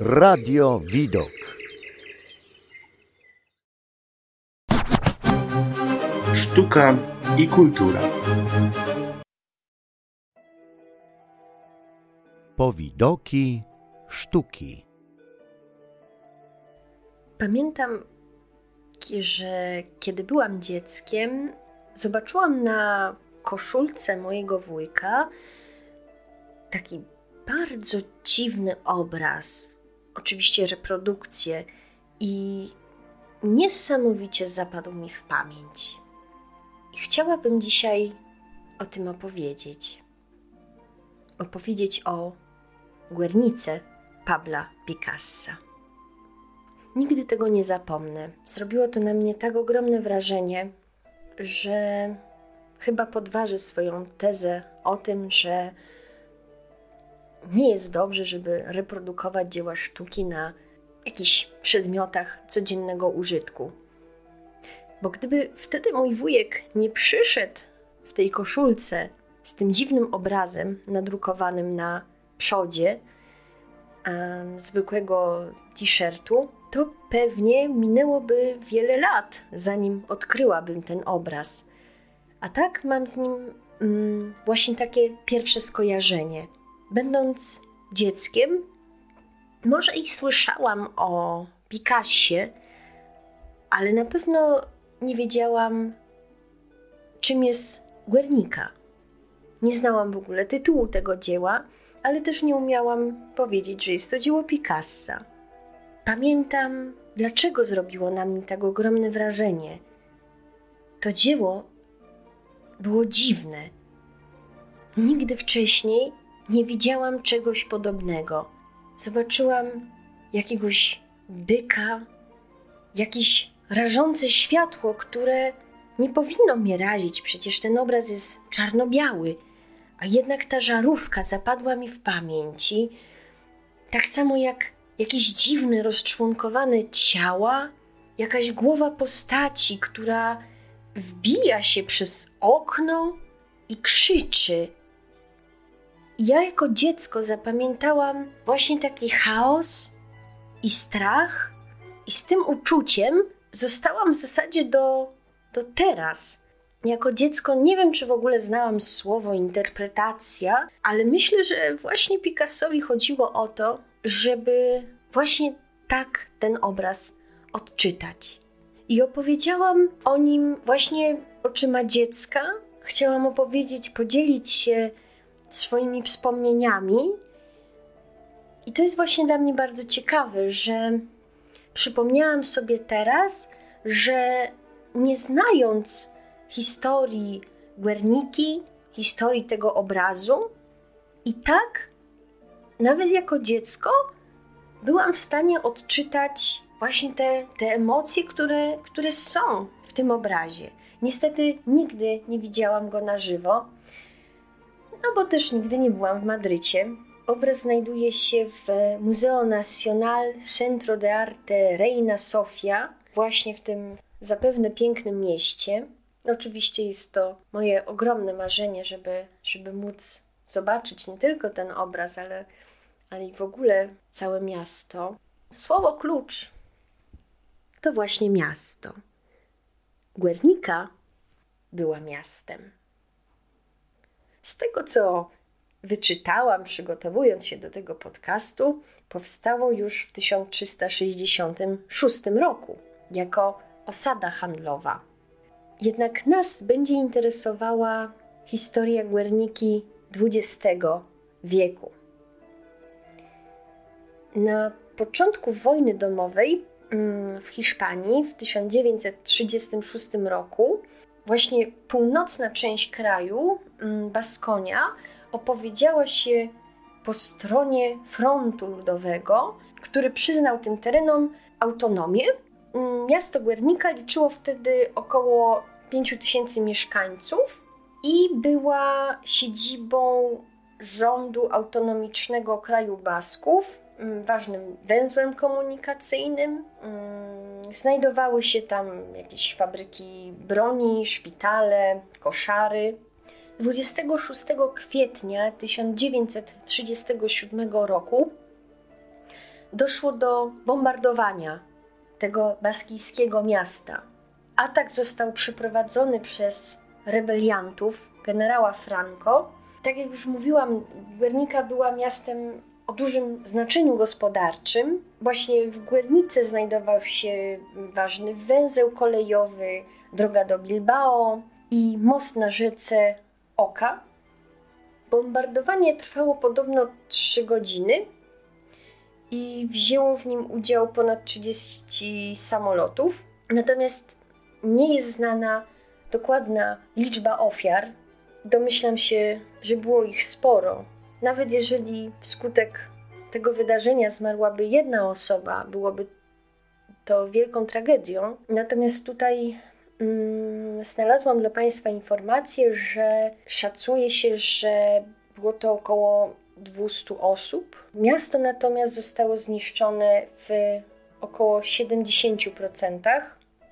Radio Widok. Sztuka i kultura. Powidoki sztuki. Pamiętam, że kiedy byłam dzieckiem, zobaczyłam na koszulce mojego wujka taki bardzo dziwny obraz, oczywiście reprodukcję, i niesamowicie zapadł mi w pamięć. I chciałabym dzisiaj o tym opowiedzieć. Opowiedzieć o Guernice Pabla Picassa. Nigdy tego nie zapomnę. Zrobiło to na mnie tak ogromne wrażenie, że chyba podważy swoją tezę o tym, że nie jest dobrze, żeby reprodukować dzieła sztuki na jakichś przedmiotach codziennego użytku. Bo gdyby wtedy mój wujek nie przyszedł w tej koszulce z tym dziwnym obrazem nadrukowanym na przodzie um, zwykłego t-shirtu, to pewnie minęłoby wiele lat, zanim odkryłabym ten obraz. A tak mam z nim um, właśnie takie pierwsze skojarzenie. Będąc dzieckiem, może i słyszałam o Picassie, ale na pewno nie wiedziałam, czym jest Guernica. Nie znałam w ogóle tytułu tego dzieła, ale też nie umiałam powiedzieć, że jest to dzieło Picassa. Pamiętam, dlaczego zrobiło na mnie tak ogromne wrażenie. To dzieło było dziwne. Nigdy wcześniej nie widziałam czegoś podobnego. Zobaczyłam jakiegoś byka, jakieś rażące światło, które nie powinno mnie razić, przecież ten obraz jest czarno-biały, a jednak ta żarówka zapadła mi w pamięci, tak samo jak jakieś dziwne, rozczłonkowane ciała, jakaś głowa postaci, która wbija się przez okno i krzyczy. Ja jako dziecko zapamiętałam właśnie taki chaos i strach, i z tym uczuciem zostałam w zasadzie do, do teraz. Jako dziecko nie wiem, czy w ogóle znałam słowo interpretacja, ale myślę, że właśnie Picassowi chodziło o to, żeby właśnie tak ten obraz odczytać. I opowiedziałam o nim właśnie oczyma dziecka. Chciałam opowiedzieć, podzielić się swoimi wspomnieniami. I to jest właśnie dla mnie bardzo ciekawe, że przypomniałam sobie teraz, że nie znając historii Guerniki, historii tego obrazu, i tak, nawet jako dziecko, byłam w stanie odczytać właśnie te, te emocje, które, które są w tym obrazie. Niestety nigdy nie widziałam go na żywo, no bo też nigdy nie byłam w Madrycie. Obraz znajduje się w Museo Nacional Centro de Arte Reina Sofia, właśnie w tym zapewne pięknym mieście. Oczywiście jest to moje ogromne marzenie, żeby, żeby móc zobaczyć nie tylko ten obraz, ale, ale i w ogóle całe miasto. Słowo klucz to właśnie miasto. Guernica była miastem. Z tego, co wyczytałam, przygotowując się do tego podcastu, powstało już w 1366 roku jako osada handlowa. Jednak nas będzie interesowała historia Guerniki XX wieku. Na początku wojny domowej mm, w Hiszpanii w 1936 roku właśnie północna część kraju, mm, Baskonia, opowiedziała się po stronie frontu ludowego, który przyznał tym terenom autonomię. Mm, miasto Guernica liczyło wtedy około 5000 mieszkańców i była siedzibą rządu autonomicznego kraju Basków, ważnym węzłem komunikacyjnym. Mm, znajdowały się tam jakieś fabryki broni, szpitale, koszary. 26 kwietnia 1937 roku doszło do bombardowania tego baskijskiego miasta. Atak został przeprowadzony przez rebeliantów generała Franco. Tak jak już mówiłam, Guernica była miastem o dużym znaczeniu gospodarczym. Właśnie w Guernice znajdował się ważny węzeł kolejowy, droga do Bilbao i most na rzece Oka. Bombardowanie trwało podobno 3 godziny i wzięło w nim udział ponad 30 samolotów. Natomiast nie jest znana dokładna liczba ofiar. Domyślam się, że było ich sporo. Nawet jeżeli wskutek tego wydarzenia zmarłaby jedna osoba, byłoby to wielką tragedią. Natomiast tutaj mm, znalazłam dla Państwa informację, że szacuje się, że było to około 200 osób. Miasto natomiast zostało zniszczone w około 70%.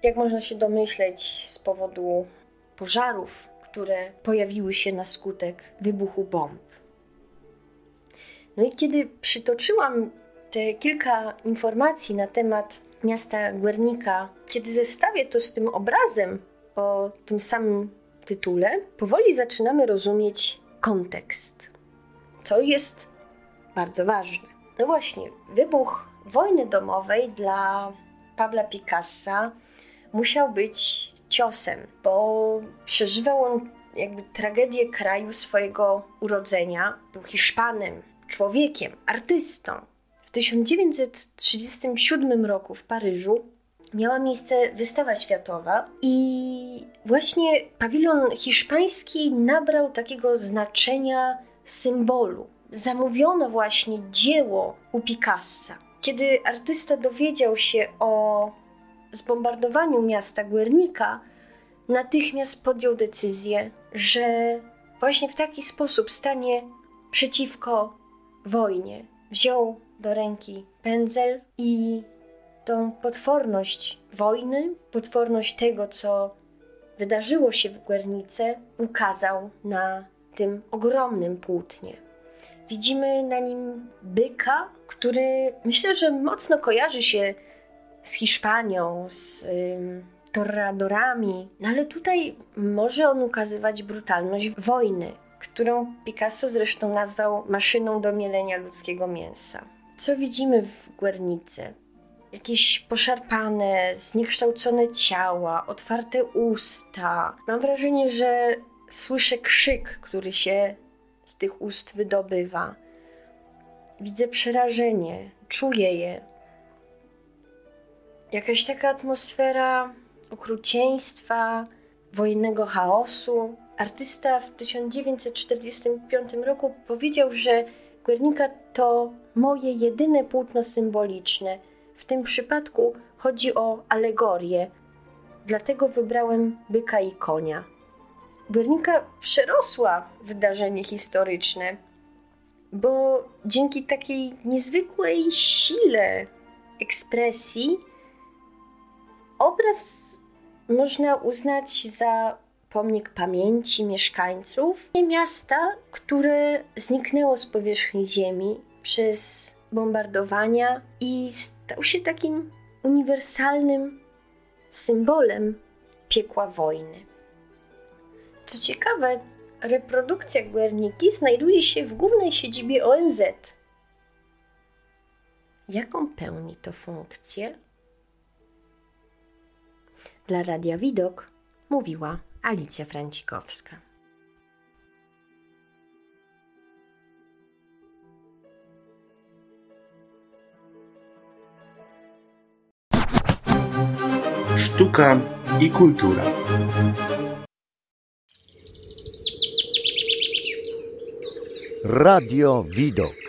Jak można się domyśleć, z powodu pożarów, które pojawiły się na skutek wybuchu bomb. No i kiedy przytoczyłam te kilka informacji na temat miasta Guernica, kiedy zestawię to z tym obrazem o tym samym tytule, powoli zaczynamy rozumieć kontekst, co jest bardzo ważne. No właśnie, wybuch wojny domowej dla Pabla Picassa musiał być ciosem, bo przeżywał on jakby tragedię kraju swojego urodzenia. Był Hiszpanem, człowiekiem, artystą. W 1937 roku w Paryżu miała miejsce wystawa światowa i właśnie pawilon hiszpański nabrał takiego znaczenia symbolu. Zamówiono właśnie dzieło u Picassa. Kiedy artysta dowiedział się o zbombardowaniu miasta Guernica, natychmiast podjął decyzję, że właśnie w taki sposób stanie przeciwko wojnie. Wziął do ręki pędzel i tą potworność wojny, potworność tego, co wydarzyło się w Guernice, ukazał na tym ogromnym płótnie. Widzimy na nim byka, który myślę, że mocno kojarzy się z Hiszpanią, z ym, torradorami, no ale tutaj może on ukazywać brutalność wojny, którą Picasso zresztą nazwał maszyną do mielenia ludzkiego mięsa. Co widzimy w Guernicy? Jakieś poszarpane, zniekształcone ciała, otwarte usta. Mam wrażenie, że słyszę krzyk, który się z tych ust wydobywa. Widzę przerażenie, czuję je. Jakaś taka atmosfera okrucieństwa, wojennego chaosu. Artysta w 1945 roku powiedział, że Guernica to moje jedyne płótno symboliczne. W tym przypadku chodzi o alegorię, dlatego wybrałem byka i konia. Guernica przerosła wydarzenie historyczne, bo dzięki takiej niezwykłej sile ekspresji obraz można uznać za pomnik pamięci mieszkańców miasta, które zniknęło z powierzchni ziemi przez bombardowania i stał się takim uniwersalnym symbolem piekła wojny. Co ciekawe, reprodukcja Guerniki znajduje się w głównej siedzibie ONZ. Jaką pełni to funkcję? Dla Radia Widok mówiła Alicja Francikowska. Sztuka i kultura. Radio Widok.